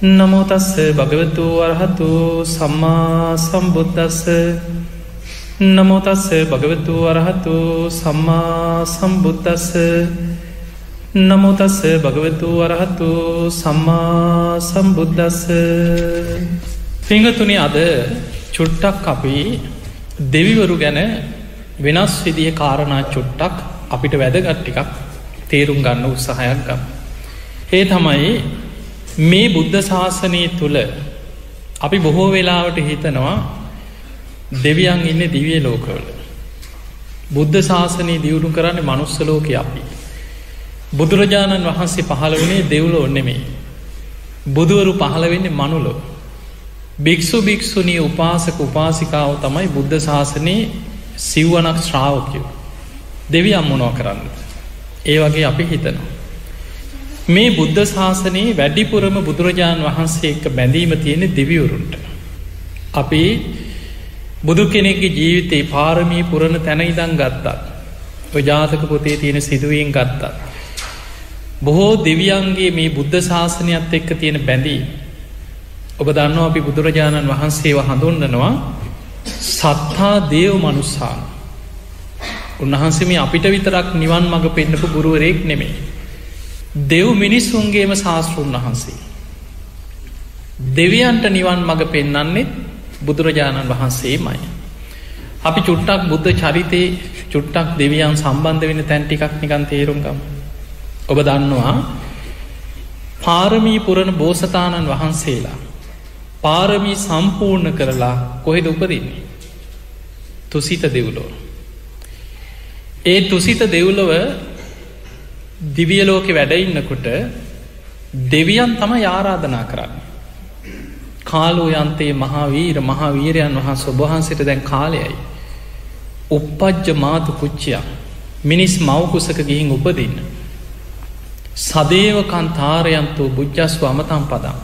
නමෝතස්ස භගවතු වරහතු සම්මා සම්බුද්ධස්ස නමෝතස්ස භගවතු වරහතු සම්මා සම්බුද්ධස්ස නමෝතස්ස භගවතු වරහතු සම්මා සම්බුද්ධස්ස පිංහතුනි අද චුට්ටක් අපි දෙවිවරු ගැන වෙනස් විදිහ කාරණා චුට්ටක් අපිට වැදගට්ටිකක් තේරුම් ගන්න උත්සාහයක් ගම්. ඒ තමයි මේ බුද්ධ ශාසනය තුළ අපි බොහෝ වෙලාවට හිතනවා දෙවියන් ඉන්න දිවිය ලෝකවල. බුද්ධ ශාසනය දියුණු කරන්න මනුස්සලෝක අපි. බුදුරජාණන් වහන්සේ පහළ වනේ දෙව්ලෝ ඔන්නෙමේ. බුදුවරු පහළ වෙන්නේ මනුලෝ. භික්‍ෂු භික්‍ෂුණී උපාසක උපාසිකාව තමයි බුද්ධ ශාසනයේ සිව්වනක් ශ්‍රාවකයෝ. දෙවි අම්මනෝ කරන්න. ඒ වගේ අපි හිතනවා. මේ බුද්ධ ශාසනයේ වැඩිපුරම බුදුරජාණන් වහන්සේ එක්ක බැඳීම තියෙන දෙවිවරුන්ට. අපි බුදු කෙනෙක්ගේ ජීවිතයේ පාරමී පුරණ තැන ඉදන් ගත්තත්. ඔජාතක පොතේ තියෙන සිදුවීන් ගත්තත්. බොහෝ දෙවියන්ගේ මේ බුද්ධ ශාසනයත් එක්ක තියෙන බැඳී. ඔබ දන්නවා අපි බුදුරජාණන් වහන්සේව හඳුන්නනවා සත්හා දේව මනුස්සාන. උන්වහන්සේ මේ අපිට විතරක් නිවන් මඟ පෙන්න්නපු ගුරුවරයෙක් නෙමේ. දෙව් මිනිස්සුන්ගේම ශාස්තෘන් වහන්සේ. දෙවියන්ට නිවන් මඟ පෙන්නන්නෙත් බුදුරජාණන් වහන්සේමයි. අපි චුට්ටක් බුද්ධ චරිතය චුට්ටක් දෙවියන් සම්බන්ධ වෙන තැන්ටිකක් නිකන් තේරුම්ගම්. ඔබ දන්නවා පාරමී පුරණ බෝසතාණන් වහන්සේලා. පාරමී සම්පූර්ණ කරලා කොහෙද උපදින්නේ. තුසිත දෙව්ලෝ. ඒ තුසිත දෙව්ලොව දිවියලෝකෙ වැඩඉන්නකොට දෙවියන් තම යාරාධනා කරන්න. කාලෝ යන්තේ මහාවීර මහාවීරයන් වහන් ඔබහන්සිට දැන් කාලයයි. උපපජ්ජ මාතු කුච්චියක් මිනිස් මවකුසක ගිහින් උපදින්න. සදේවකන් තාරයන්තු බුද්ධස්ව අමතම් පදම්.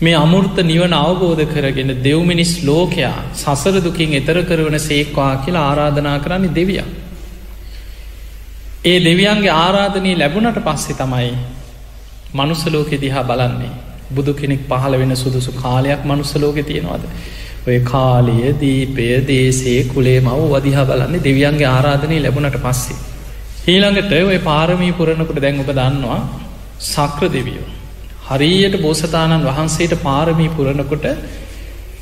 මේ අමුෘර්ත නිවන අවබෝධ කරගෙන දෙව්මිනිස් ලෝකයා සසරදුකින් එතර කරවන සේක්වා කියලා ආරාධනා කරන්නේ දෙවියක්. ඒ දෙවියන්ගේ ආරාධනී ලැබුණට පස්සෙ තමයි මනුස්සලෝකෙ දිහා බලන්නේ බුදු කෙනෙක් පහළ වෙන සුදුසු කාලයක් මනුස්සලෝක තියෙනවාද ඔය කාලය දීපය දේසේ කුලේ මව් වදිහා බලන්නේ දෙවියන්ගේ ආරාධනී ලැබුණට පස්සේ. ඊළඟට ඔය පාරමී පුරණකුට දැන් ඔබ දන්නවා සක්‍ර දෙවියෝ. හරියට බෝසතාණන් වහන්සේට පාරමී පුරණකොට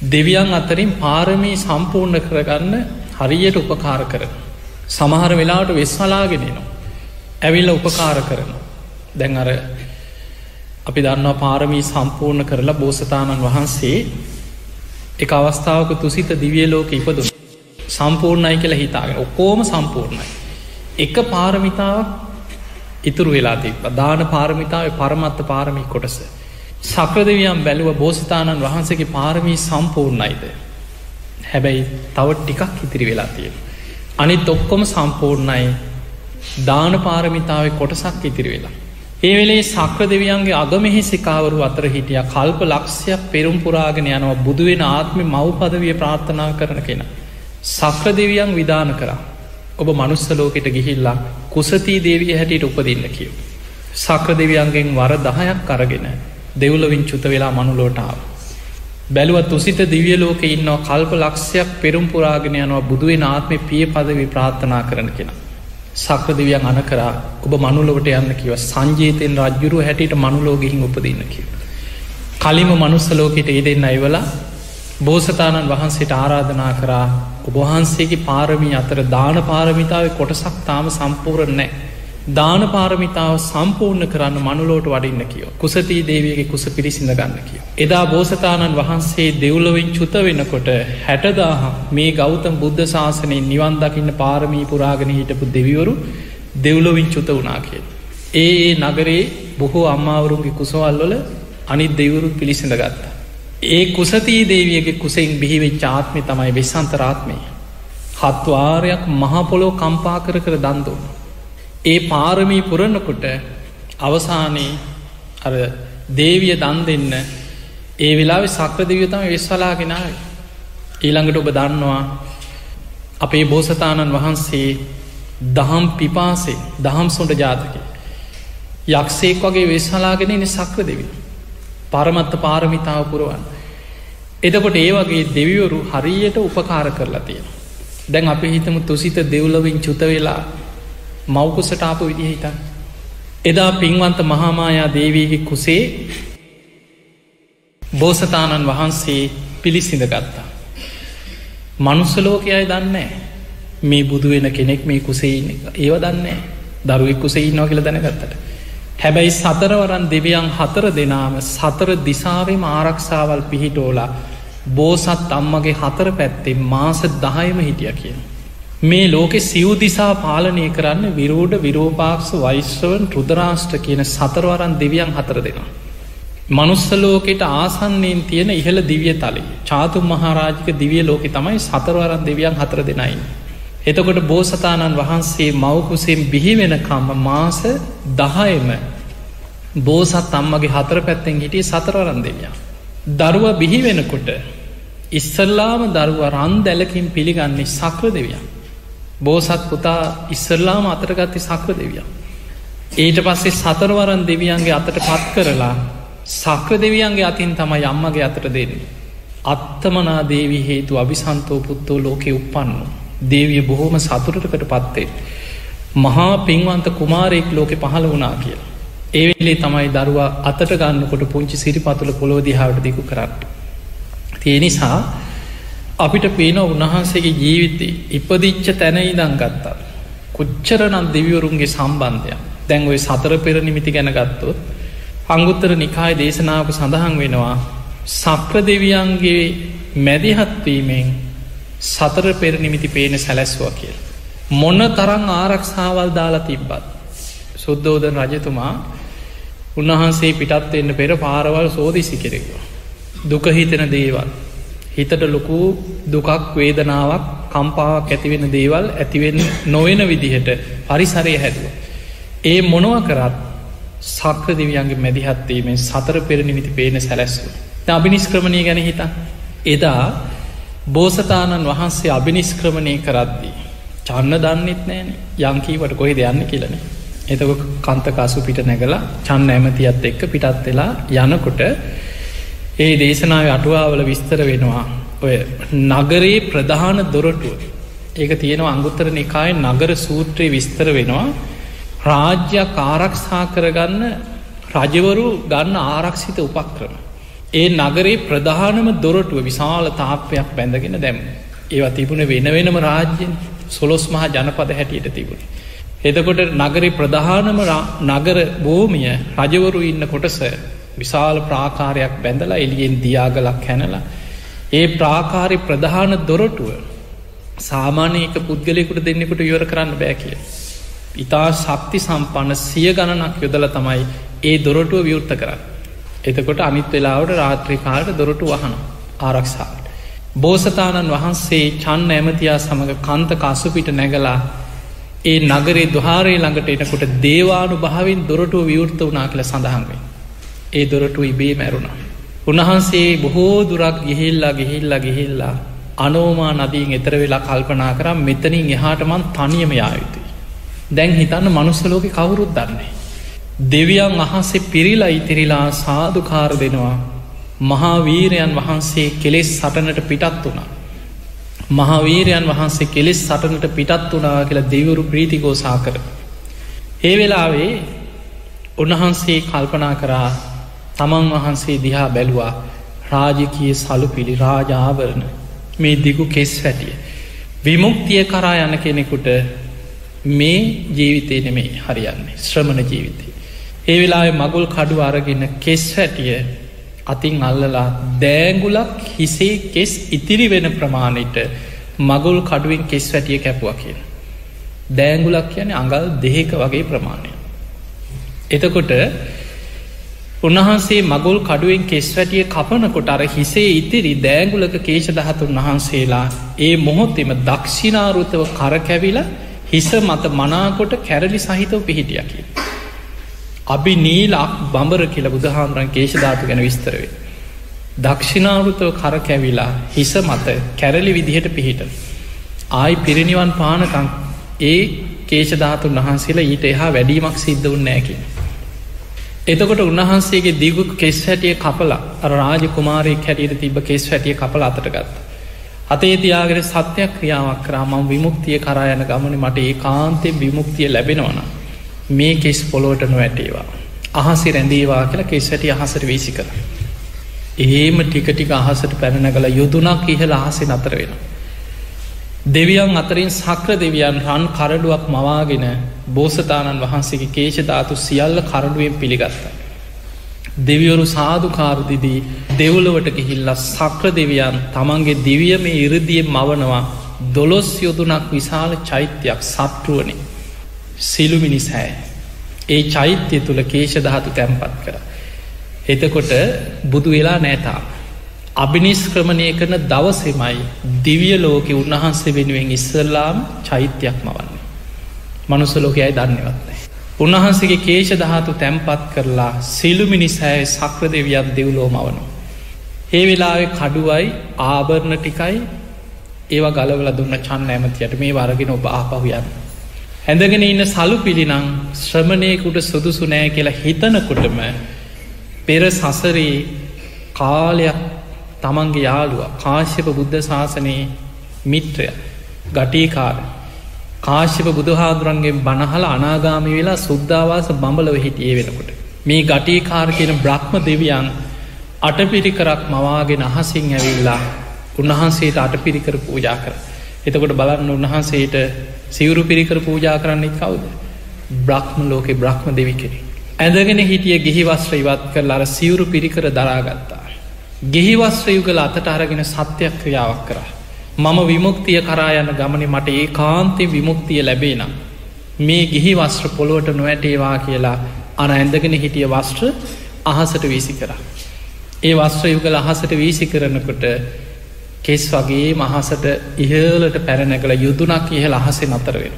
දෙවියන් අතරින් පාරමී සම්පූර්ණ කරගන්න හරියට උපකාර කරන. සමහර වෙලාවට වෙස්වලාගෙනනවා. ඇවිල්ල උපකාර කරන. දැන් අර අපි දන්නවා පාරමී සම්පූර්ණ කරලා බෝසතාණන් වහන්සේ එක අවස්ථාවක තුසිත දිවියලෝක ඉපදු සම්පූර්ණයි කියලා හිතාගෙන ඔක්කෝම සම්පූර්ණයි. එක පාරමිතාව ඉතුරු වෙලා තිබ දාන පාරමිතාව පරමත්ත පාරමී කොටස. සක්‍රදවියම් බැලුව බෝසතාණන් වහන්සේගේ පාරමී සම්පූර්ණයිද. හැබැයි තව ටිකක් ඉතිරි වෙලා තියෙන. අනිත් ඔක්කොම සම්පූර්ණයි දාන පාරමිතාව කොටසක් ඉතිරි වෙලා. ඒ වෙලේ සක්‍ර දෙවියන්ගේ අගමෙහි සිකාවරු අතර හිටිය කල්ප ලක්ෂයක් පෙරුම් පුරාගෙන යනවා බුදුවෙන ආත්ම මව්පදවිය ප්‍රාර්ථනා කරන කෙන. සක්‍ර දෙවියන් විධාන කරා. ඔබ මනුස්සලෝකෙට ගිහිල්ලා කුසතිී දේවිය හැටියට උපදින්න කියව. සක්‍ර දෙවියන්ගෙන් වර දහයක් කරගෙන දෙව්ලවින් චුත වෙලා මනුලෝටාව. බැලුවත් උසිත දිවියලෝක ඉන්නවා කල්ප ලක්ෂයක් පෙරුම් පුරාගෙන යනවා බුදුවෙන් ආත්මය පිය පදවි ප්‍රාර්ථනා කරන කෙන. සක්‍රදිවියන් අන කරා ඔබ මනුලොවට යන්න කිව සංජීතයෙන් රජ්ජුරු හැටියට මනුලෝගහින් උපදන්න කිව. කලිම මනුස්සලෝකට ඉදෙන්න අයිවලා බෝසතාණන් වහන්සේට ආරාධනා කරා ඔබහන්සේගේ පාරමී අතර දාන පාරමිතාව කොටසක් තාම සම්පූරණ නෑ. දාන පාරමිතාව සම්පූර්ණ කරන්න මනුලෝට වඩින්න කියෝ කුසතිී දේවගේ කුස පිරිසිඳ ගන්න කිය. එදා බෝසතාණන් වහන්සේ දෙව්ලොවින් චුත වෙනකොට හැටදාහ මේ ගෞතම් බුද්ධ ශාසනයෙන් නිවන් දකින්න පාරමී පුරාගෙන හිටපු දෙවිවරු දෙව්ලොවින් චුත වනා කිය. ඒ ඒ නගරේ බොහෝ අම්මාවරුන්ගේ කුසවල්වල අනිත් දෙවරු පිළිසිඳ ගත්තා. ඒ කුසතිී දේවියගේ කුසෙන් බිහිවෙ චාත්මය තමයි වෙස්සන්තරාත්මය. හත්වාරයක් මහපොලෝ කම්පා කර කර දන්දුන්න. ඒ පාරමී පුරණකොට අවසානයේ අර දේවිය දන් දෙන්න ඒ වෙලා සක්‍ර දෙවියතම වෙස්වලාගෙනාව ඊළඟට ඔබ දන්නවා අපේ බෝසතාණන් වහන්සේ දහම් පිපාසේ දහම් සොට ජාතක යක්ෂේක් වගේ වෙස්හලාගෙන එන සක්‍ර දෙවි පරමත්ත පාරමිතාව පුරුවන්. එතකොට ඒ වගේ දෙවිවරු හරියට උපකාර කරලා තියෙන. දැන් අපි හිතම තුසිත දෙව්ලවින් චුත වෙලා මවකුසට ආපු විදිහ හිතන්. එදා පින්වන්ත මහාමායා දේවීගේ කුසේ බෝසතාණන් වහන්සේ පිළිසිඳ ගත්තා. මනුස්සලෝකයයි දන්නේ මේ බුදු වෙන කෙනෙක් මේ කුසේ ඒව දන්නේ දරුවෙක් කුසේ ඉන්නවා කියල දැනගත්තට. හැබැයි සතරවරන් දෙවියන් හතර දෙනාම සතර දිසාාවම ආරක්ෂාවල් පිහිටෝලා බෝසත් අම්මගේ හතර පැත්තේ මාස දහයම හිටිය කියන. මේ ලෝකෙ සිව් දිසා පාලනය කරන්න විරෝඩ විරෝපාක්ෂ වෛශ්‍රවන් රුදරාෂ්ට්‍ර කියන සතරවරන් දෙවියන් හතර දෙෙනවා. මනුස්සලෝකෙට ආසන්නයෙන් තියෙන ඉහළ දිවිය තලි චාතුම් මහාරාජික දිවිය ලෝකෙ තමයි සතරවරන් දෙවියන් හතර දෙනයි. එතකොට බෝසතාණන් වහන්සේ මවකුසෙන් බිහිවෙනකම්ම මාස දහයම බෝසත් අම්මගේ හතර පැත්තෙන් හිටිය සතරවරන් දෙවිය. දරුව බිහි වෙනකොට ඉස්සල්ලාම දරුව රන් දැලකින් පිළිගන්නේ සක්‍ර දෙවියන්. බෝසත් පුතා ඉස්සල්ලාම අතරගත්ති සක්‍ර දෙවියන්. ඊට පස්සේ සතරවරන් දෙවියන්ගේ අතට පත් කරලා සක්‍ර දෙවියන්ගේ අතින් තමයි අම්මගේ අතට දෙන්නේ. අත්තමනා දේවී හේතු අභිසන්තෝ පුත්තෝ ලෝකෙ උපන්නු. දේවිය බොහෝම සතුරටකට පත්තේ. මහා පින්වන්ත කුමාරයෙක් ලෝකෙ පහළ වනා කියලා. ඒවෙල්ලේ තමයි දරුවා අතට ගන්නකොට පුංචි සිරිපතුල පොලෝ දිහාවට දෙකු කරන්න. තිය නිසා අපිට පේන උන්වහන්සේගේ ජීවිතේ ඉපදිච්ච තැන ඉදං ගත්තා. කොච්චරනම් දෙවිවරුන්ගේ සම්බන්ධය දැන් ඔය සතර පෙර නිමිති ගැන ගත්තොත් අංගුත්තර නිකාය දේශනාවක සඳහන් වෙනවා සක්‍ර දෙවියන්ගේ මැදිහත්වීමෙන් සතර පෙර නිමිති පේන සැලැස්වා කියල්. මොන්න තරං ආරක්ෂාවල් දාලා තිබ්බත්. සුද්දෝදන රජතුමා උන්වහන්සේ පිටත් එන්න පෙර පාරවල් සෝදිසි කෙරෙක්වා. දුකහිතෙන දේවල්. හිතට ලොකු දුකක් වේදනාවක් කම්පාවක් ඇතිවෙන දේවල් ඇතිවෙන් නොවෙන විදිහට පරිසරය හැදුව. ඒ මොනව කරත් සක්‍ර දෙවියන්ගේ මැදිහත්වීමෙන් සතර පෙරනිමිති පේන සැලැස්සු. අභිනිස්ක්‍රමණය ගැන හිත. එදා බෝසතාණන් වහන්සේ අභිනිස්ක්‍රමණය කරද්දී. චන්න දන්නෙත් නෑන යංකීවට කොහෙ දෙයන්න කියලනේ. එතක කන්තකාසු පිට නැගලා චන්න ඇමතියත් එක්ක පිටත් වෙලා යනකොට ඒ දේශනාව අටුවාවල විස්තර වෙනවා ඔය නගරයේ ප්‍රධාන දොරටුව ඒක තියෙනවා අංගුත්තර නිකාය නගර සූත්‍රයේ විස්තර වෙනවා රාජ්‍යයක් ආරක්ෂා කරගන්න රජවරු ගන්න ආරක්ෂිත උපක්‍රම. ඒ නගරේ ප්‍රධානම දොරටුව විශාල තාපයක් බැඳගෙන දැම්. ඒවා තිබුණ වෙන වෙනම රාජ්‍යෙන් සොලොස් මහා ජනපද හැටියට තිබුණ. එතකොට නගරේ ප්‍රධානම නගර භූමිය රජවරු ඉන්න කොටස විශාල ප්‍රාකාරයක් බැඳලා එලියෙන් දියාගලක් හැනලා. ඒ ප්‍රාකාරි ප්‍රධාන දොරටුව සාමානයක පුද්ගලෙකුට දෙන්නෙකුට ඉවර කරන්න බෑ කිය. ඉතා ශක්ති සම්පන්න සිය ගණනක් යොදල තමයි ඒ දොරටුව විවෘත්ත කරන්න. එතකොට අනිත් වෙලාවට රාත්‍රිකාට දොරටු වහන ආරක්ෂාවට. බෝසතාණන් වහන්සේ චන්න ඇමතියා සමඟ කන්ත කසුපිට නැගලා ඒ නගරේ දුහාරය ළඟට එනකොට දේවානු භාවින් දොරටුව විවෘත වනා කියල සඳහන්වේ. ඒ දොරටු ඉබේ මැරුණා. උන්වහන්සේ බොහෝ දුරක් ගිහිල්ලා ගිහිල්ලා ගිහිල්ලා අනෝමා නදීන් එතර වෙලා කල්පනා කරම් මෙතනින් එහාටමන් තනියම යායුතුයි. දැන් හිතන්න මනුස්සලෝක කවුරුත් දන්නේ. දෙවියන් අහන්සේ පිරිලා ඉතිරිලා සාධකාර දෙනවා මහාවීරයන් වහන්සේ කෙලෙස් සටනට පිටත් වුණා. මහාවීරයන් වහන්සේ කෙලෙස් සටනට පිටත් වනා කියලා දෙවරු ප්‍රීතිකෝසා කර. ඒ වෙලාවේ උන්වහන්සේ කල්පනා කරා තමන් වහන්සේ දිහා බැලුවා රාජකයේ සලු පිළි රාජාවරණ මේ දිගු කෙස් වැටිය. විමුක්තිය කරා යන කෙනෙකුට මේ ජීවිතය නෙමේ හරියන්නේ ශ්‍රමණ ජීවිතය. ඒ වෙලාවේ මගුල් කඩු අරගෙන කෙස් වැටිය අතින් අල්ලලා දෑගුලක් හිසේ කෙස් ඉතිරි වෙන ප්‍රමාණයට මගුල් කඩුවෙන් කෙස් වැටිය කැපුව කියන. දෑගුලක් කියන අඟල් දෙහෙක වගේ ප්‍රමාණය. එතකොට උන්වහන්සේ මගුල් කඩුවෙන් කෙස් වැටිය කපනකොට අර හිසේ ඉතිරි දෑගුලක කේෂ දහතුන් වහන්සේලා ඒ මොහොත්තෙම දක්ෂිනාරුතව කරකැවිල හිස මත මනාකොට කැරලි සහිතව පිහිටියකි. අපි නීලක් බඹර කියල බුදුහාන්රන් කේෂධාතු ගැන විස්තරවේ. දක්ෂිනාවෘතව කර කැවිලා හිස මත කැරලි විදිහට පිහිට. ආයි පිරිනිවන් පානකං ඒ කේෂධාතුන් වහන්සේලා ඊට එහා වැඩීමක් සිද්ධ වන්නෑකින්. එතකොට උන්වහන්සේගේ දිගු කෙස් හැටිය කපලා රාජ කුමාරයෙක් හැටියට තිබ කෙස් හැටිය කපල අතටගත්ත. අතේ තියාගෙන සත්‍යයක් ක්‍රියාවක් කරා මම විමුක්තිය කරා යන ගමන මට ඒ කාන්තය විමුක්තිය ලැබෙනවන. මේ කෙස් පොලෝට නොවැටේවා. අහසි රැඳේවා කියලා කෙස් හැටිය අහසට වීසි කර. එහෙම ටිකටික අහසට පැනනගල යුදුනක් ඉහල අහසි නතර වෙන. දෙවියන් අතරින් සක්‍ර දෙවියන් රන් කරඩුවක් මවාගෙන බෝසතාණන් වහන්සේගේ කේෂධාතු සියල්ල කරඩුවෙන් පිළිගත්තා. දෙවියවරු සාධකාරදිදී දෙවුලවට ගිහිල්ල සක්‍ර දෙවියන් තමන්ගේ දිවිය මේ ඉරදිය මවනවා දොළොස් යොදුනක් විශාල චෛත්‍යයක් සත්රුවනි සිළුමිනිසෑ. ඒ චෛත්‍යය තුළ කේෂධාතු තැන්පත් කර. එතකොට බුදු වෙලා නෑතා. අභිනිස්ක්‍රමණය කරන දවසෙමයි දිවිය ලෝකෙ උන්වහන්සේ වෙනුවෙන් ඉස්සල්ලාම් චෛත්‍යයක් මවන්නේ. මනුසලෝකයයි දන්නවත්නෑ. උන්වහන්සේගේ කේෂ දහතු තැම්පත් කරලා සිළුමිනිසෑය සක්‍ර දෙවියන් දෙව්ලෝ මවනු. ඒ වෙලාවෙ කඩුවයි ආභරණ ටිකයි ඒවා ගලවල දුන්න චන්න ඇමතියට මේ වරගෙන ඔබ ආපහුයන්න. හැඳගෙන ඉන්න සලු පිළිනං ශ්‍රමණයකුට සුදුසු නෑ කියලා හිතනකොටම පෙර සසරේ කාලයක් තමන්ගේ යාළුව කාශ්‍යප බුද්ධ ශාසනයේ මිත්‍රය ගටීකාර කාශ්‍යප බුදුහාදුරන්ගේ බණහල අනාගාමි වෙලා සුද්ධවාස බඹලව හිටියේ වෙනකොට. මේ ගටීකාර කියන බ්‍රහ්ම දෙවියන් අටපිරිකරක් මවාගෙන අහසිං ඇවිල්ලා උන්වහන්සේට අටපිරිකර පූජා කර. එතකොට බලන්න උන්වහන්සේට සිවුරු පිරිකර පූජා කරන්නෙත් කවුද. බ්‍රහ්ම ලෝකෙ බ්‍රහ්ම දෙවි කෙනෙ. ඇදගෙන හිටිය ගිහිවස්ත්‍ර ඉවත් කර අර සිවුරු පිරිකර දරාගත්තා. ගෙහිවස්ත්‍රයුගල අතට අරගෙන සත්‍යයක් ක්‍රියාවක් කර. මම විමුක්තිය කරා යන ගමන මට ඒ කාන්තය විමුක්තිය ලැබේනම්. මේ ගිහි වස්ත්‍ර පොළුවට නොවැටේවා කියලා අන ඇඳගෙන හිටිය වස්ත්‍ර අහසට වීසි කර. ඒ වස්ත්‍රයුගල අහසට වීසි කරනකොට කෙස් වගේ මහසට ඉහලට පැරණැකළ යුදුනක් ඉහල අහසේ නතරවෙන.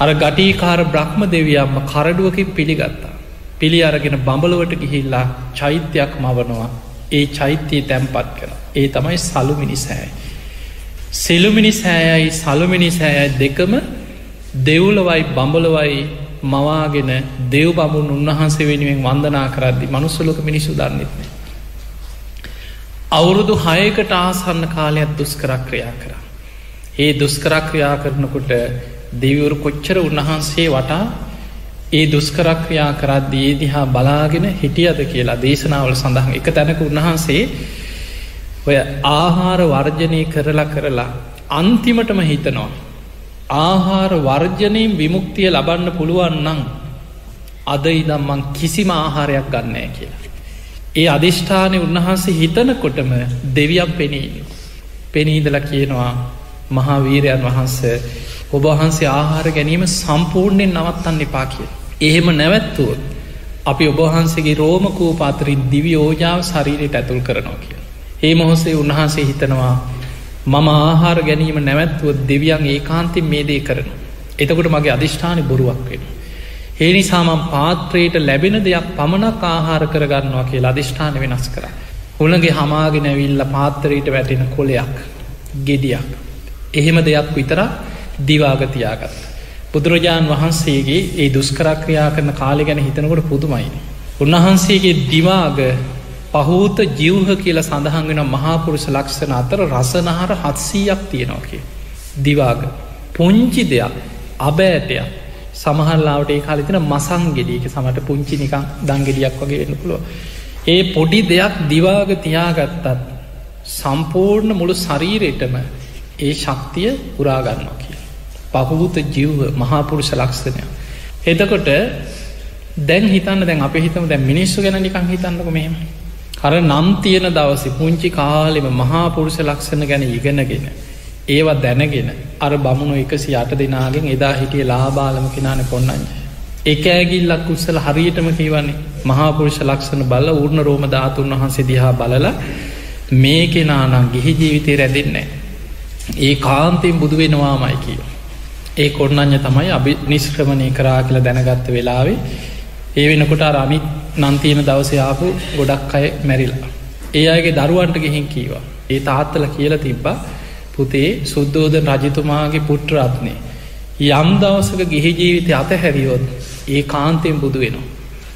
අර ගටීකාර බ්‍රහ්ම දෙවියම්ම කරඩුවකින් පිළිගත්තා. පිළි අරගෙන බඹලුවට ගිහිල්ලා චෛත්‍යයක් මවනවා ඒ චෛත්‍යයේ තැම්පත් කර ඒ තමයි සලුමිනි සෑයි. සෙළුමිනි සෑයයි සලුමිනි සෑයයි දෙකම දෙව්ලවයි බඹලවයි මවාගෙන දෙව් බමුණ උන්වහන්සේ වෙනුවෙන් වන්දනා කරද්දි මනුස්සලොක මිනිසු දන්නෙත්න. අවුරුදු හයකට ආසන්න කාලයක් දුස්කරක්‍රියා කර. ඒ දුස්කරක්‍රියා කරනකොට දෙවවරු කොච්චර උන්වහන්සේ වටා ඒ දුස්කරක්‍රියා කරද්දී ඒ දිහා බලාගෙන හිටියද කියලා දේශනාවල සඳහන් එක තැනක උන්වහන්සේ ඔය ආහාර වර්ජනය කරලා කරලා අන්තිමටම හිතනවා. ආහාර වර්ජනයෙන් විමුක්තිය ලබන්න පුළුවන් නං අද ඉදම් මං කිසිම ආහාරයක් ගන්නෑ කියලා. ඒ අධිෂ්ඨානය උන්වහන්සේ හිතනකොටම දෙවියම් පෙනී. පෙනීදල කියනවා මහාවීරයන් වහන්ස ඔබහන්සේ ආහාර ගැනීම සම්පූර්ණයෙන් නවත්තන්න එපා කිය. එහෙම නැවැත්තුවත් අපි ඔබහන්සේගේ රෝමකූ පාතරින් දිවි යෝජාව ශරීරයට ඇතුල් කරනවා කිය. ඒ මොහොසේ උන්වහන්සේ හිතනවා මම ආහාර ගැනීම නැවැත්තුව දෙවියන් ඒ කාන්තින් මේ දේ කරන. එතකොට මගේ අධිෂ්ඨානය බොරුවක් වෙන. ඒ නිසාමම් පාත්‍රයට ලැබෙන දෙයක් පමණක් ආහාර කරගන්නවා කියලා අධිෂ්ඨාන වෙනස් කර. හුළගේ හමාගෙන ඇවිල්ල පාත්තරයට වැටෙන කොලයක් ගෙඩියක්. එහෙම දෙයක් විතර දිවාගතියාගත්. බුදුරජාණන් වහන්සේගේ ඒ දුස්කරක්‍රියා කරන කාලෙ ගැන හිතනකොට පුදුමයි. උන්වහන්සේගේ දිවාග පහූත ජිව්හ කියල සඳහන් වෙන මහාපුරුෂ ලක්ෂණ අතර රසනහර හත්සීයක් තියෙනවා කිය. දිවාග පුංචි දෙයක් අබෑටයක් සමහරලාවට ඒ කාලිතින මසං ගෙඩියක සමට පුංචි නිකං දංගෙඩියක් වගේ වෙන්න පුළුව. ඒ පොඩි දෙයක් දිවාග තියාගත්තත් සම්පූර්ණ මුළු ශරීරයටම ඒ ශක්තිය උරාගන්නවා කිය. පහූත ජිව්ව මහාපුරුෂ ලක්ෂණය. එතකොට දැන් හිතන්න දැන් අප හිතම දැන් මිනිස්සු ගැන නිකං හිතන්නක මෙහෙම අර නම් තියෙන දවසි පුංචි කාලෙම මහා පුරුෂ ලක්ෂණ ගැන ඉගෙනගෙන. ඒවා දැනගෙන අර බමුණු එකසි අට දෙනාගෙන් එදා හිටිය ලාබාලම කෙනාන කොන්නන්න. එක ඇගිල්ලක් උත්සල හරියටම කියවන්නේ මහාපුරුෂ ලක්ෂණ බල ඌර්ණ රෝම ධාතුන් වහන්සේ දිහා බලල මේ කෙනානම් ගිහි ජීවිතය රැඳෙන්නේ. ඒ කාන්තයෙන් බුදු වෙනවාමයි කියව. ඒ කොන්නඥ තමයි අභි නිස්ක්‍රමණය කරා කියලා දැනගත්ත වෙලාවේ ඒ වෙනකොට අරමිත් නන්තියන දවසයාපු ගොඩක් අය මැරිලා. ඒ අයගේ දරුවන්ට ගෙහින් කීවා. ඒ තාත්තල කියල තිබ්බා පුතේ සුද්දෝධ රජතුමාගේ පුට්‍රරත්නය. යම් දවසක ගිහි ජීවිතය අතහැරියොත් ඒ කාන්තයෙන් බුදු වෙනවා.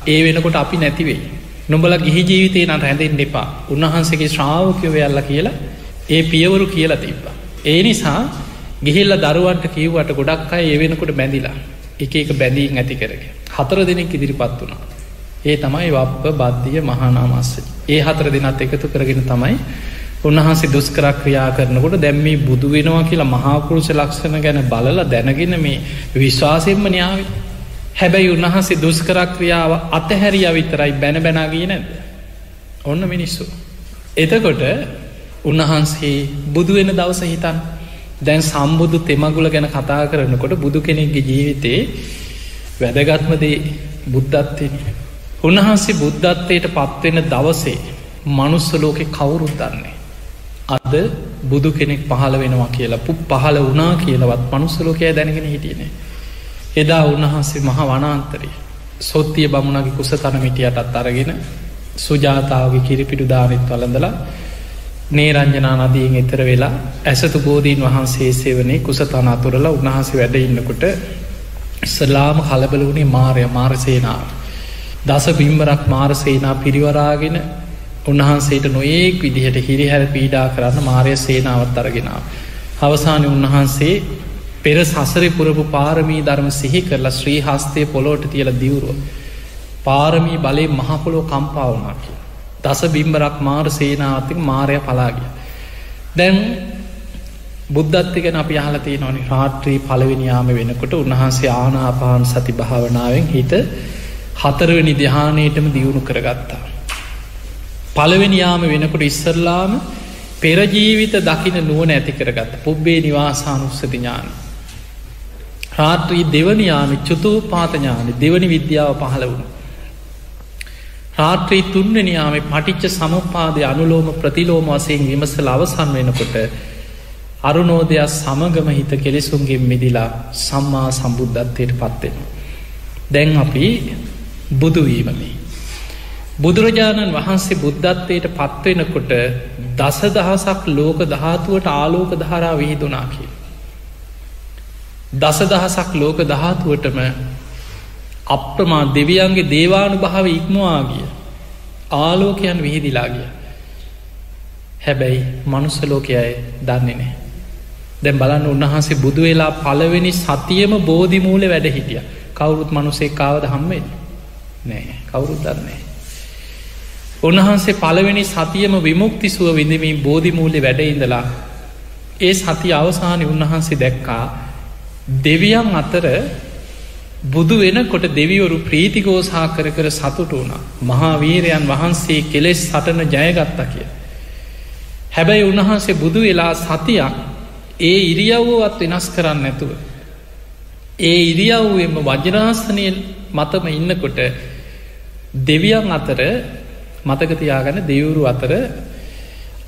ඒ වෙනකොට අපි නැතිවෙයි. නොබල ගිහි ජීවිතය නට හැඳෙන් එපා උන්වහන්සේගේ ශ්‍රාවකයවයල්ල කියලා ඒ පියවරු කියලා තිබ්බා. ඒ නිසා ගිහිල්ල දරුවන්ට කිව්වට ගොඩක් අය ඒ වෙනකොට බැඳිලා එක එක බැඳීන් ඇති කරග. හතර දෙනෙක් ඉදිරිපත් වුණා. ඒ තමයි වප්ප බද්ධිය මහනාමස්ස. ඒ හතර දෙනත් එකතු කරගෙන තමයි උන්වහන්සේ දුස්කරක් ක්‍රියා කරනකොට දැම්මී බුදු වෙනවා කියලා මහාපුරුෂ ලක්ෂණ ගැන බලල දැනගෙන මේ විශ්වාසයෙන්ම න්‍යාව හැබැයි උන්වහන්සේ දුස්කරක් ක්‍රියාව අතහැරිය විතරයි බැන බැනාගී නැද ඔන්න මිනිස්සු එතකොට උන්වහන්සේ බුදු වෙන දවස හිතන් දැන් සම්බුදු තෙමගුල ගැන කතා කරනකොට බුදු කෙනෙක්ගේ ජීවිතේ වැදගත්මදේ බුද්ධත්වය උන්වහන්සේ බුද්ධත්වයට පත්වෙන දවසේ මනුස්ස ලෝකෙ කවුරුත් දන්නේ අද බුදු කෙනෙක් පහළ වෙනවා කියලා පුප් පහළ වනා කියලවත් මනුස්සලෝකය දැනගෙන හිටියනේ. එදා උන්වහන්සේ මහ වනාන්තරය සොත්තිය බමුණගේ කුස තනමිටියටත් අරගෙන සුජාතාවගේ කිරිපිටු ධාරිත් වලඳලා නේරංජනා නදියෙන් එතර වෙලා ඇසතු බෝධීන් වහන්සේ සේවනේ කුස තනතුරලා උන්වහන්සේ වැඩ ඉන්නකොට සලාම කලබල වුණේ මාරය මාරසේනාව. දස බිම්බරක් මාරසේනා පිරිවරාගෙන උන්වහන්සේට නොඒක් විදිහට හිරිහැර පීඩා කරන්න මාරය සේනාවත් අරගෙනාව. අවසානය උන්වහන්සේ පෙර සසරි පුරපු පාරමී ධර්ම සිහි කරලා ශ්‍රී හස්තය පොලෝට තියල දිවුරුව. පාරමී බලේ මහපොලෝ කම්පාවනාකි. දස බිම්බරක් මාර සේනාවතික මාරය පලාගිය. දැන් බුද්ධත්තිගෙන අපි අහලතිය නොනි රාත්‍රී පලවෙනියාම වෙනකොට උන්වහන්සේ ආනාපාන සති භාවනාවෙන් හිත හතරවනි දිහානයටම දියුණු කරගත්තා. පළවෙනියාම වෙනකොට ඉස්සරලාම පෙරජීවිත දකින නුවන ඇති කරගත්ත පුබ්බේ නිවාසානුස්සති ඥාන. රාත්‍රී දෙවනියාමි චුතූපාතඥාන දෙවනි විද්‍යාව පහළ වුණ. රාත්‍රී තුන්වනියාමේ පටිච්ච සමපාදය අනුලෝම ප්‍රතිලෝම වසයෙන් විමසල අවසන් වෙනකොට අරුණෝදයක් සමගම හිත කෙලෙසුන්ගේ මිදිලා සම්මා සම්බුද්ධත්වයට පත්වෙන. දැන් අපි බුදුවීමමේ. බුදුරජාණන් වහන්සේ බුද්ධත්වයට පත්වෙනකොට දස දහසක් ලෝක දහතුවට ආලෝක දහරා විහිදුනා කිය. දස දහසක් ලෝක දහතුවටම අප්‍රමා දෙවියන්ගේ දේවානු භාව ඉක්මවා ගිය. ආලෝකයන් විහිදිලා ගිය. හැබැයි මනුස්ස ලෝකයයි දන්නේ නෑ දැම් බලන්න උන්වහන්සේ බුදු වෙලා පළවෙනි සතියම බෝධිමූල වැඩ හිටිය. කවුරුත් මනුසේ කාවද හම්මෙන් නෑ කවුරුත් දන්නේ උන්වහන්සේ පළවෙනි සතියම විමුක්ති සුව විඳමින් බෝධිමූලි වැඩඉඳලා ඒ සති අවසානය උන්වහන්සේ දැක්කා. දෙවියන් අතර බුදු වෙනකොට දෙවිවරු ප්‍රීතිකෝසා කර කර සතුට වුණා මහාවීරයන් වහන්සේ කෙලෙස් සටන ජයගත්ත කිය. හැබැයි උන්වහන්සේ බුදු වෙලා සතියක් ඒ ඉරියව්වවත් වෙනස් කරන්න නැතුව. ඒ ඉරියව්වෙම වජරාසනය මතම ඉන්නකොට දෙවියන් අතර මතකතියාගන්න දෙවුරු අතර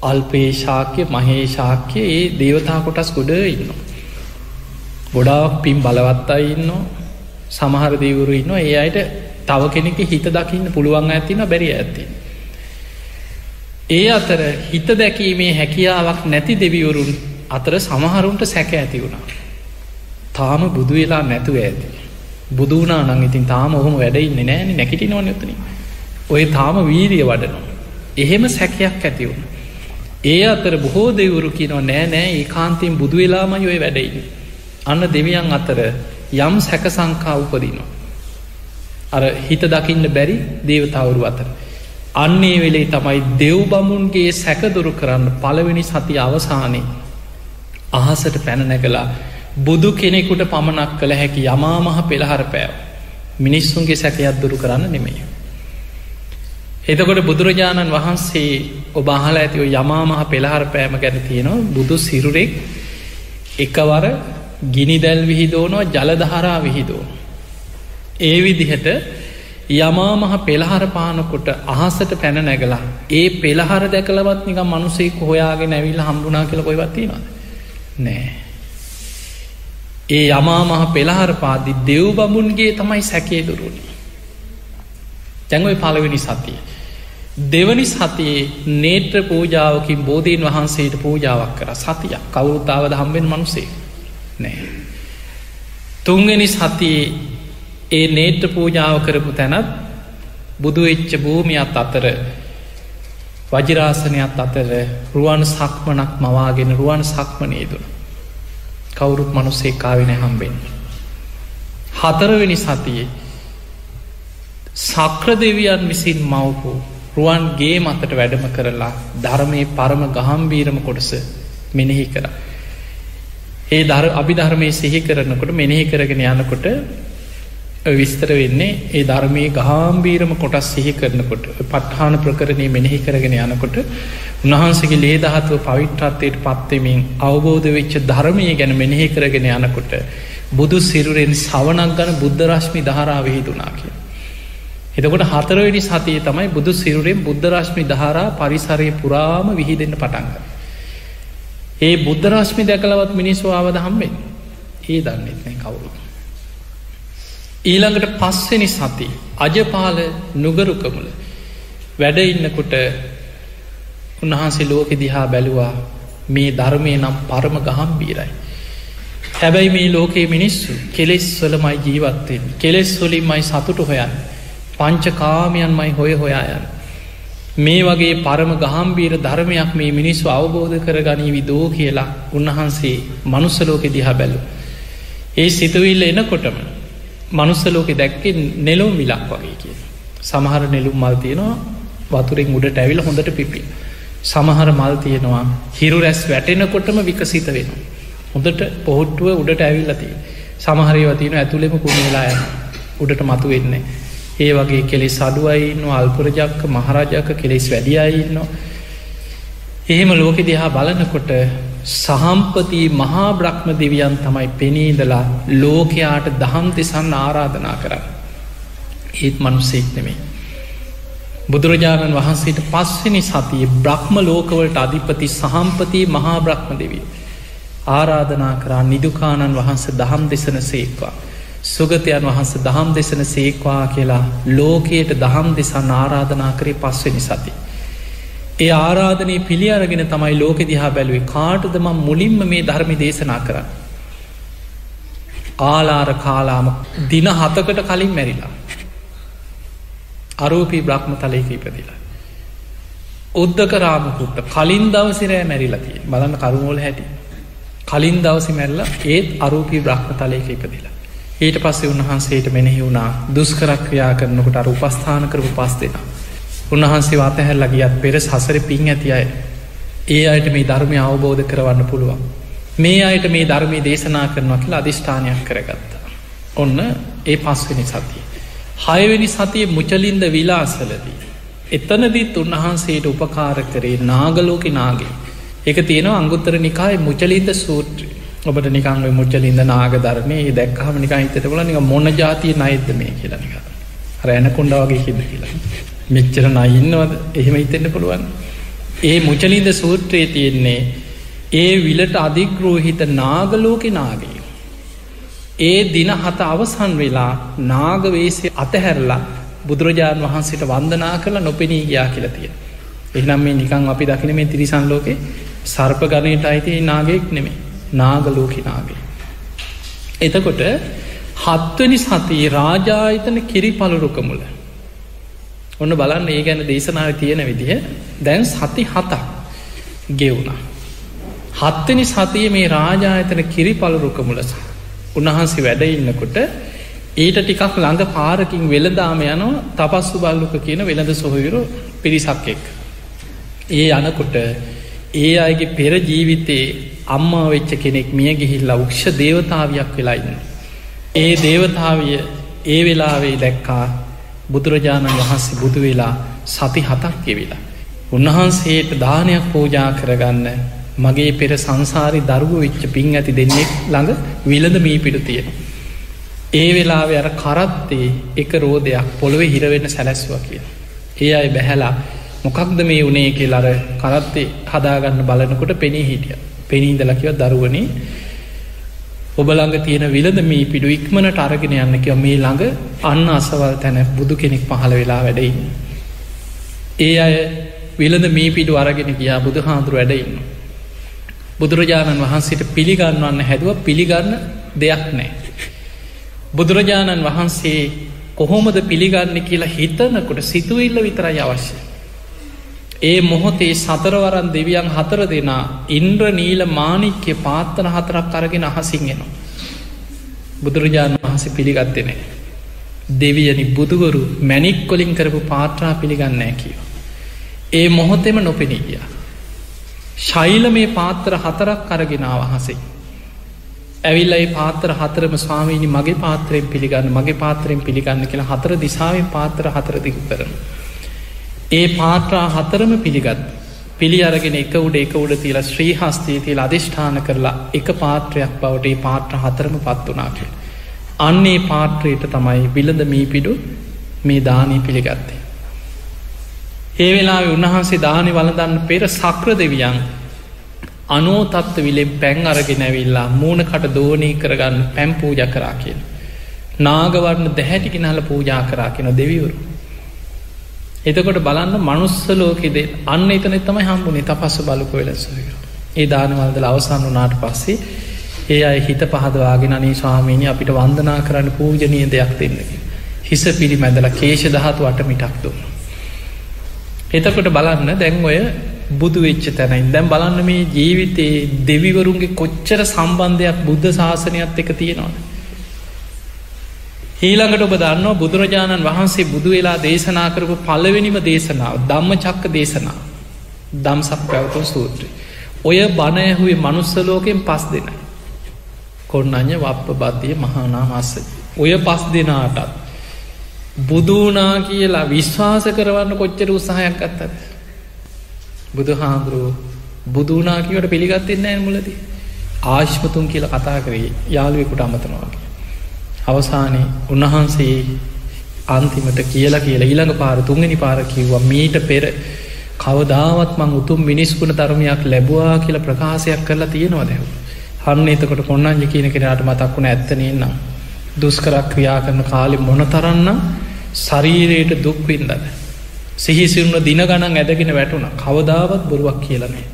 අල්පේශාක්‍ය මහේශාක්‍ය ඒ දේවතා කොටස් ගොඩ ඉන්නවා. ගොඩාක් පින් බලවත්තා ඉන්න සමහර දීවරු ඉන්න ඒ අයට තව කෙනෙක හිත දකින්න පුළුවන් ඇතින බැරි ඇති. ඒ අතර හිත දැකීමේ හැකියාවක් නැති දෙවිවරුන් අතර සමහරුන්ට සැක ඇති වුණා. තාම බුදු වෙලා නැතුව ඇති. බුදුනා නං ඉතින් තාම ඔහොම වැඩඉන්න නෑන නැකිටි නොනයතන ඔය තාම වීරිය වඩනවා. එහෙම සැකයක් ඇති වුණ. ඒ අතර බොහෝ දෙවරු කියනවා නෑ නෑ ඒ කාන්තයෙන් බුදු වෙලාම යොය වැඩයින්න. අන්න දෙවියන් අතර යම් සැක සංකා උපදිනවා. අර හිත දකින්න බැරි දේවතාවරු අතර. අන්නේ වෙලේ තමයි දෙව් බමුන්ගේ සැකදුරු කරන්න පළවෙනි සති අවසානයේ අහසට පැනනැකලා බුදු කෙනෙකුට පමණක් කළ හැකි යමාමහ පෙළහර පෑව මිනිස්සුන්ගේ සැකයක් දුරු කරන්න නෙමෙයි. එතකොට බුදුරජාණන් වහන්සේ ඔබහල ඇතිව යමාමහ පෙළහර පෑම ගැන තියෙනවා බුදු සිරුරෙක් එකවර ගිනි දැල් විහිදෝනවා ජලදහරා විහිදෝ. ඒ විදිහට යමාමහ පෙළහර පානකොට අහසට පැන නැගලා ඒ පෙළහර දැකලවත් නික මනුසෙක් හොයාගෙන ඇවිල් හම්බුනා කියල කොයිවත්තිනද නෑ. ඒ යමාමහ පෙළහර පාදි දෙව් බමුන්ගේ තමයි සැකේ දුරුණි. තැන්ගොයි පලවෙනි සතිය. දෙවනි සතියේ නේත්‍ර පූජාවකින් බෝධීන් වහන්සේට පූජාවක් කර සතියක් කවුරුත්තාවද හම්බෙන් මනුසේ. නෑ. තුන්ගනි සතියේ ඒ නේට්‍ර පූජාව කරපු තැනත් බුදු එච්ච භූමියත් අතර වජිරාසනයක් අතර රුවන් සක්මනක් මවාගෙන රුවන් සක්මනේදුන. කවුරුත් මනුස්සේ කාවෙන හම්බෙන්. හතරවෙනි සතියේ සක්‍ර දෙවියන් විසින් මවපු රුවන්ගේ මතට වැඩම කරලා ධර්මය පරම ගහම්බීරම කොටස මෙනෙහි කර. ඒ දර අභිධර්මය සිහි කරනකොට මෙනෙහි කරගෙන යනකොට විස්තර වෙන්නේ ඒ ධර්මය ගාම්බීරම කොටස් සිහි කරනකොට පට්හාන ප්‍රකරණය මෙනෙහි කරගෙන යනකොට උන්වහන්සගේ ලේදහත්ව පවිට්ටත්වයට පත්වෙමින් අවබෝධ වෙච්ච ධර්මය ගැන මෙනෙහි කරගෙන යනකොට බුදු සිරුරෙන් සවනක් ගන බුද්ධ රශ්මි දහරා විහිදුනා කිය. එතකොට හතරවෙනි සතිය තමයි බුදු සිරුරෙන් බුද්ධ රශ්මි දහරා පරිසරය පුරාම විහිදෙන්ට පටන්ග. ඒ බුද්ධරශ්මි දැකලවත් මිනිස්ව ආවද හම්බෙන් ඒ දන්නෙත් නෑ කවුරු. ඊළඟට පස්වෙනි සති අජපාල නුගරුකමුල වැඩ ඉන්නකොට උන්වහන්සේ ලෝකෙ දිහා බැලුවා මේ ධර්මය නම් පරම ගහම්බීරයි. හැබැයි මේ ලෝකයේ මිනිස්සු කෙලෙස් වලමයි ජීවත්වෙන් කෙලෙස් වලින් මයි සතුට හොයන් පංච කාමයන් මයි හොය හොයායන්. මේ වගේ පරම ගහම්බීර ධර්මයක් මේ මිනිස්සු අවබෝධ කරගනී දෝ කියලා උන්වහන්සේ මනුස්සලෝකෙ දිහා බැලු. ඒ සිතුවිල්ල එනකොටම මනුස්සලෝකෙ දැක්කෙ නෙලෝ මිලක් වගේ කිය. සමහර නෙලුම් මල් තියෙනවා වතුරෙන් උඩට ඇවිල හොඳට පිපි. සමහර මල් තියෙනවා හිරු රැස් වැටෙනකොටම විකසිත වෙන. හොඳට පොහොට්ටුව උඩට ඇවිල්ලති. සමහරයව තියෙන ඇතුළෙම කුණේලාය උඩට මතු වෙන්නේ. ඒ වගේ කෙලෙස් අඩුවයින්න අල්පුරජක්ක මහරජක කෙලෙස් වැඩියයින්න. එහෙම ලෝකෙ දිහා බලනකොට සහම්පති මහා බ්‍රහ්ම දෙවියන් තමයි පෙනීදලා ලෝකයාට දහම් දෙසන්න ආරාධනා කරන්න. ඒත් මනුස්සෙක් නෙමේ. බුදුරජාණන් වහන්සේට පස්වෙනි සතිය බ්‍රහ්ම ලෝකවලට අධිපති සහම්පති මහා බ්‍රහ්ම දෙවී. ආරාධනා කරා නිදුකාණන් වහන්ස දහම් දෙසන සේක්වා. සුගතයන් වහන්ස දහම් දෙසන සේක්වා කියලා ලෝකයට දහම් දෙසන්න ආරාධනා කරේ පස්වෙනි සති. ඒ ආරාධනය පිළි අරගෙන තමයි ලෝකෙ දිහා බැලුවේ කාටද ම මුලින්ම මේ ධර්මි දේශනා කරන්න. ආලාර කාලාම දින හතකට කලින් මැරිලා. අරූපී බ්‍රහ්ම තලයක ඉපදිලා. උද්ධක රාමකුත්ත කලින් දවසිරෑ මැරිලතිය බලන්න කරුමෝල හැටි. කලින් දවසි මැල්ල ඒත් අරූපී බ්‍රහ්ම තලයක ඉපදිලා. ඊට පස්සේ උන්වහන්සේට මෙනෙහි වුණා දුස්කරක්ක්‍රියා කරනකට අර උපස්ථාන කරපු පස් දෙෙන. උන්වහන්සේ අතහැල්ල ගියත් පෙර සසර පින් ඇති අය ඒ අයට මේ ධර්මය අවබෝධ කරවන්න පුළුවන්. මේ අයට මේ ධර්මය දේශනා කරනවා කියලා අධිෂ්ඨානයක් කරගත්ත. ඔන්න ඒ පස්වෙනි සතිය. හයවෙනි සතිය මුචලින්ද විලාසලදී. එතනදිත් උන්වහන්සේට උපකාර කරේ නාගලෝක නාගේ. එක තියෙනවා අංගුත්තර නිකායි මුචලින්ද සූත්‍රී ඔබට නිකං මුච්චලින්ද නාග ධර්මය දැක්හම නික හිතට බල නික මොන ජාතිය නයිද මේ කියලනික රෑන කොන්්ඩාවගේ හිද කියලා. මෙච්චර නයින්නවද එහෙම හිතෙන්න්න පුළුවන්. ඒ මුචලින්ද සූත්‍රයේ තියෙන්නේ ඒ විලට අධිග්‍රෝහිත නාගලෝක නාගේ ඒ දින හත අවසන් වෙලා නාගවේසේ අතහැරලා බුදුරජාණන් වහන්සේට වන්දනා කරලා නොපෙනී ගයා කියලතිය එහනම් මේ නිකං අපි දකින මේ තිරිසන් ලෝකේ සර්ප ගණයට අයිති නාගෙක් නෙමේ නාගලෝකිනාගේ. එතකොට හත්වනි සතිී රාජායතන කිරි පලුරුකමුල. ඔන්න බලන්න ඒ ගැන දේශනාව තියෙන විදිහ දැන් සති හතක් ගෙවුණ. හත්වනි සතිය මේ රාජායතන කිරි පලුරුකමුලස. උන්වහන්සේ වැඩ ඉන්නකොට ඊට ටිකක් ළඟ පාරකින් වෙළදාම යනවා තපස්සු බල්ලුක කියන වෙළඳ සොහවිරු පිරිසක් එක්. ඒ යනකොට ඒ අයගේ පෙර ජීවිතයේ අම්මා වෙච්ච කෙනෙක් මිය ගිහිල්ලා උක්ෂ දේවතාවයක් වෙලායින්න. ඒ දේවතාවිය ඒ වෙලාවේ දැක්කා බුදුරජාණන් වහන්සේ බුදු වෙලා සති හතක් ගෙවිලා. උන්වහන්සේට දානයක් පූජා කරගන්න මගේ පෙර සංසාරි දරුව විච්ච පින් ඇති දෙන්නෙක් ළඟ විලඳ මී පිටු තියෙන. ඒ වෙලාව අර කරත්තේ එක රෝධයක් පොළොවෙ හිරවෙන්න සැලැස්වා කිය. ඒ අයි බැහැලා මොකක්ද මේ වනේ කියලර කරත්තේ හදාගන්න බලනකොට පෙනී හිටිය. පෙනීදලකිව දරුවනේ ඔබළඟ තියෙන විලද මේ පිඩු ඉක්මනට අරගෙන යන්න කිව මේ ළඟ අන්න අසවල් තැන බුදු කෙනෙක් පහළ වෙලා වැඩඉන්න. ඒ අය විලද මේ පිඩු අරගෙන ගියා බුදු හාදුරු වැඩඉන්න. බුදුරජාණන් වහන්සේට පිළිගන්නවන්න හැදුව පිළිගන්න දෙයක් නෑ. බුදුරජාණන් වහන්සේ කොහොමද පිළිගන්න කියලා හිතනකොට සිතුවිල්ල විතරයි අවශ්‍ය. ඒ මොහොතේ සතරවරන් දෙවියන් හතර දෙනා ඉන්ද්‍ර නීල මානික්‍ය පාත්තන හතරක් අරගෙන අහසිංගෙනවා. බුදුරජාණන් වහස පිළිගත්තෙන. දෙවියනි බුදුවරු මැනික් කොලින් කරපු පාත්‍රා පිළිගන්නෑ කියව. ඒ මොහොතෙම නොපෙනීගිය. ශෛල මේ පාත්තර හතරක් අරගෙනාව හසේ. ඇවිල්ල ඒ පාත්‍ර හතරම ස්වාමීනි මගේ පාත්‍රයෙන් පිළිගන්න මගේ පාත්‍රයෙන් පිළිගන්න කියලා හතර දිසාාවෙන් පාත්‍ර හතර දිගු කරන. ඒ පාත්‍රා හතරම පිළිගත් පිළි අරගෙන එක උඩ එක උඩ තියලා ශ්‍රී හස්තී තියල අධිෂ්ඨාන කරලා එක පාත්‍රයක් බවට ඒ පාත්‍ර හතරම පත් වනා කියල. අන්නේ පාත්‍රයට තමයි බිලඳ මීපිඩු මේ දානී පිළිගත්තේ. ඒ වෙලා උන්වහන්සේ දානි වලදන්න පෙර සක්‍ර දෙවියන් අනෝතත්ව විලෙන් පැන් අරගෙන ඇවිල්ලා මූුණකට දෝනී කරගන්න පැම් පූජ කරා කියෙන්. නාගවරන්න දැහැටිකි නහල පූජා කරා කියෙන දෙවිවරු. එතකොට බලන්න මනුස්සලෝකෙදේ අන්න එතන තමයි හම්බුනේ තපස්ස බලපු වෙලසක. ඒ දානවල්දල අවසන් වනාට පස්සේ ඒ අයි හිත පහදවාගෙන අනේ ස්වාමීනි අපිට වන්දනා කරන්න පූජනය දෙයක් දෙන්නකි. හිස පිළි මැදල කේෂ දහතු අට මිටක් දුන්න. එතකොට බලන්න දැන් ඔය බුදු වෙච්ච තැනයින් දැම් බලන්න මේ ජීවිතයේ දෙවිවරුන්ගේ කොච්චර සම්බන්ධයක් බුද්ධ ශාසනයත් එක තියෙනවා. ඊළඟට ඔබ දන්නවා බුදුරජාණන් වහන්සේ බුදු වෙලා දේශනා කරපු පලවෙනිම දේශනාව ධම්ම චක්ක දේශනා දම්සක් පැවතුන් සූත්‍රය. ඔය බණයහුවේ මනුස්සලෝකෙන් පස් දෙනයි. කොන්නඥ වප්ප බද්ධිය මහානාමස්ස. ඔය පස් දෙනාටත්. බුදුනා කියලා විශ්වාස කරවන්න කොච්චර උත්සාහයක් අත්තද. බුදු හාමුදුරුව බුදුනාකිවට පිළිගත්තෙන්න ඇ මුලදී ආශ්පතුන් කියල කතා කරේ යාළුවෙකුට අමතනවාගේ. අවසානයේ උන්වහන්සේ අන්තිමට කියලා කියලා ඊළඟ පාර තුන්ගනි පාර කිව්වා මීට පෙර කවදාවත් මං උතුම් මිනිස්කුණ ධර්මයක් ලැබවා කියලා ප්‍රකාශයක් කරලා තියෙනවා දැව. හන්න එතකොට කොන්නංජ කියන කෙනට මතක්වුණ ඇත්තනන්නම්. දුස්කරක් ක්‍රියා කරන කාලෙ මොන තරන්න ශරීරයට දුක්වින්දද. සිහිසිරුණ දින ගණන් ඇදගෙන වැටුණ කවදාවත් බොරුවක් කියලනේ.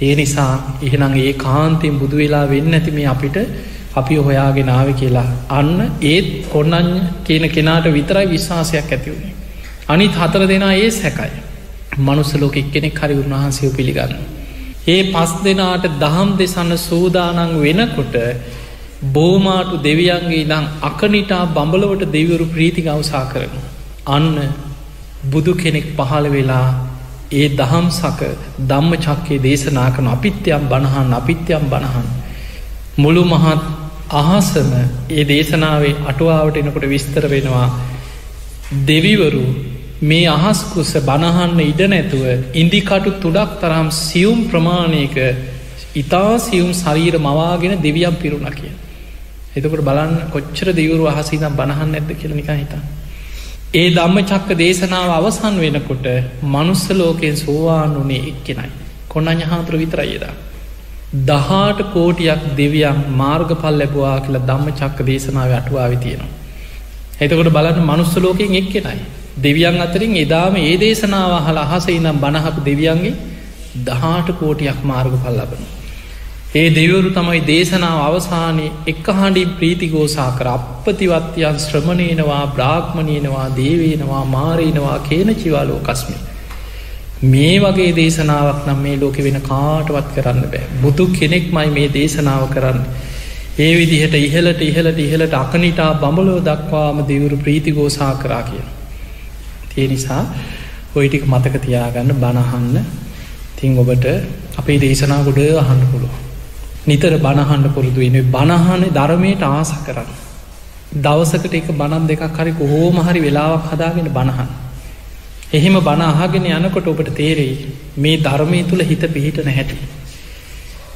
ඒ නිසා එහෙනං ඒ කාන්තෙන් බුදු වෙලා වෙන්න ඇති මේ අපිට අපි හොයාගෙනාව කියලා අන්න ඒත් කොන්නන් කියන කෙනාට විතරයි විශ්වාසයක් ඇතිවුණේ. අනිත් හතර දෙනා ඒ සැකයි. මනුස්සලෝක එක්කෙනෙක් හරි උන්වහන්සයෝ පිළිගන්න. ඒ පස් දෙනාට දහම් දෙසන්න සූදානං වෙනකොට බෝමාටු දෙවියන්ගේ දං අකනිටා බඹලවට දෙවරු ප්‍රීති ගවසා කරන. අන්න බුදු කෙනෙක් පහළ වෙලා ඒ දහම් සක දම්ම චක්කේ දේශනා කන අපිත්‍යයම් බණහන් අපිත්‍යයම් බණහන්. මුළු මහත් අහසම ඒ දේශනාවේ අටුවාවට එනකොට විස්තර වෙනවා දෙවිවරු මේ අහස්කුස බණහන්න ඉඩ නැතුව ඉන්දිකටු තුඩක් තරම් සියුම් ප්‍රමාණයක ඉතා සියුම් ශරීර මවාගෙන දෙවියම් පිරුණ කිය. එතකට බලන්න කොච්චර දෙවරු අහසිනම් බණහන්න ඇද කියල නික හිතා. ඒ දම්ම චක්ක දේශනාව අවසන් වෙනකොට මනුස්ස ලෝකයෙන් සෝවාන් වනේ එක්කෙනයි. කොන්න අඥහාතුර විතරයිදා. දහාට කෝටියක් දෙවියන් මාර්ගපල් ලැබවා කියලා දම්ම චක්ක දේශනාව අටුවාව තියෙනවා. එතකොට බලන්න මනුස්ස ලෝකෙන් එක්කෙනයි. දෙවියන් අතරින් එදාම ඒ දේශනාව හල අහසේ නම් බණහපු දෙවියන්ගේ දහාට කෝටියක් මාර්ගපල් ලබන. ඒ දෙවරු තමයි දේශනාව අවසානයේ එක් හඬින් ප්‍රීතිගෝසා කර අපපතිවත්යන් ශ්‍රමණයනවා බ්‍රාග්මණයනවා දේවේනවා මාරයනවා කියන චිවාලෝ කස්මි. මේ වගේ දේශනාවක් නම් මේ ලෝක වෙන කාටවත් කරන්න බෑ. බුදු කෙනෙක් මයි මේ දේශනාව කරන්න. ඒ විදිහට ඉහලට ඉහලට ඉහලට අකනිටා බඹලෝ දක්වාම දෙවරු ප්‍රීතිගෝසා කරා කිය. තිය නිසා ඔයිටික මතක තියාගන්න බණහන්න තිං ඔබට අපේ දේශනා ගොඩ අහන්න පුළුව. නිතර බණහන්න පුරුදු වෙන බණහන ධර්මයට ආස කරන්න. දවසකට එක බණන් දෙකක් හරි කොහෝම හරි වෙලාවක් හදාගෙන බණහන්. එහෙම බණ අහගෙන යනකොට ඔබට තේරෙයි මේ ධර්මය තුළ හිත පිහිටන හැටි.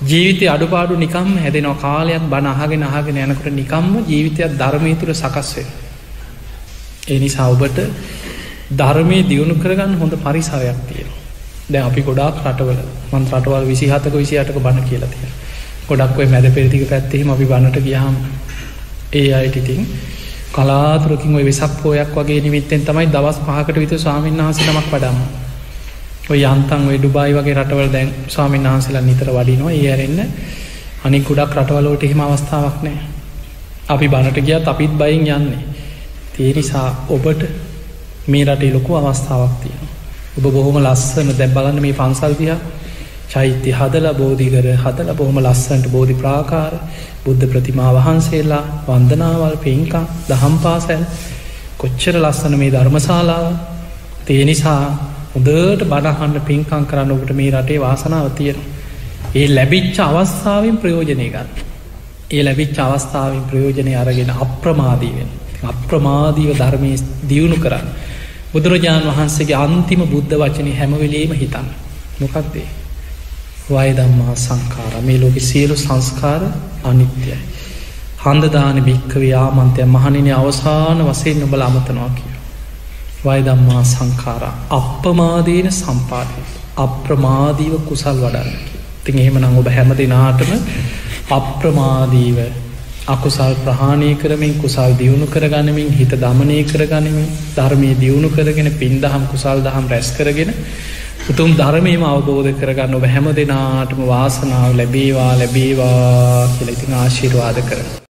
ජීවිතය අඩුපාඩු නිකම් හැදෙනවා කාලයක් බණ අහගෙන අහගෙන යනකොට නිකම්ම ජීවිතයක් ධර්මය තුළ සකස්වේ. එනිසා ඔබට ධර්මය දියුණු කරගන්න හොඳ පරිසරයක් තියෙන. දැ අපි ගොඩාක් රටවල මන් රටවල් විසිහතක විසිහටක බණ කියලා තියෙන. ගොඩක් ඔය මැද පෙරතික පැත්තෙහිම අපි බණට ගියහම් ඒ අයිටිතින් කලාතුරකින් ඔය වෙසක් පෝයක් වගේ නිමිත්තෙන් තමයි දවස් පහකට විත ස්වාමීන් වහස නමක් වඩම ඔය යන්තන් ඔය ඩුබයි වගේ රටවල් දැන් ස්වාමීන් වහන්සේලා නිතර වඩිනවා ඒ ඇරෙන්න්න අනි ගුඩක් රටවලෝට එහෙම අවස්ථාවක් නෑ අපි බණට ගියත් අපිත් බයින් යන්නේ. තිය නිසා ඔබට මේ රටේ ලොකු අවස්ථාවක් තියෙන. ඔබ බොහොම ලස්සන දැ බලන්න මේ පන්සල්තියා චෛත්‍ය හදල බෝධිකර හදල බොහොම ලස්සන්ට බෝධි ප්‍රාකාර බුද්ධ ප්‍රතිමා වහන්සේලා වන්දනාවල් පින්කා දහම් පාසැල් කොච්චර ලස්සන මේ ධර්මශාලාව තිය නිසා හොදට බණහන්න පින්කං කරන්න ඔබට මේ රටේ වාසනාව තියෙන. ඒ ලැබිච්ච අවස්ථාවෙන් ප්‍රයෝජනය ගන්න. ඒ ලැබිච්ච අවස්ථාවෙන් ප්‍රයෝජනය අරගෙන අප්‍රමාදීවෙන්. අප්‍රමාදීව ධර්මය දියුණු කරන්න. බුදුරජාණන් වහන්සේගේ අන්තිම බුද්ධ වචනය හැමවෙලේම හිතන්න. මොකක්දේ. වයදම්මා සංකාර මේ ලෝක සියලු සංස්කාර අනිත්‍යයි. හන්දදාන භික්කව යාමන්තය මහනින අවසාන වසයෙන් නොබල අමතනවා කිය. වයදම්මා සංකාරා අප්‍රමාදීන සම්පාදය අප්‍රමාදීව කුසල් වඩන්නකි. තින් එහෙම නං ඔබ හැම දෙනාටම අප්‍රමාදීව අකුසල් ප්‍රහාණය කරමින් කුසල් දියුණු කරගනමින් හිත දමනය කරගනිමින් ධර්මය දියුණු කරගෙන පින් දහම් කුසල් දහම් රැස් කරගෙන උතුම් ධර්මයම අවබෝධ කරගන්න ඔබ හැම දෙනාටම වාසනාව ලැබේවා ලැබේවා කියලඉතින් ආශීර්වාද කරන.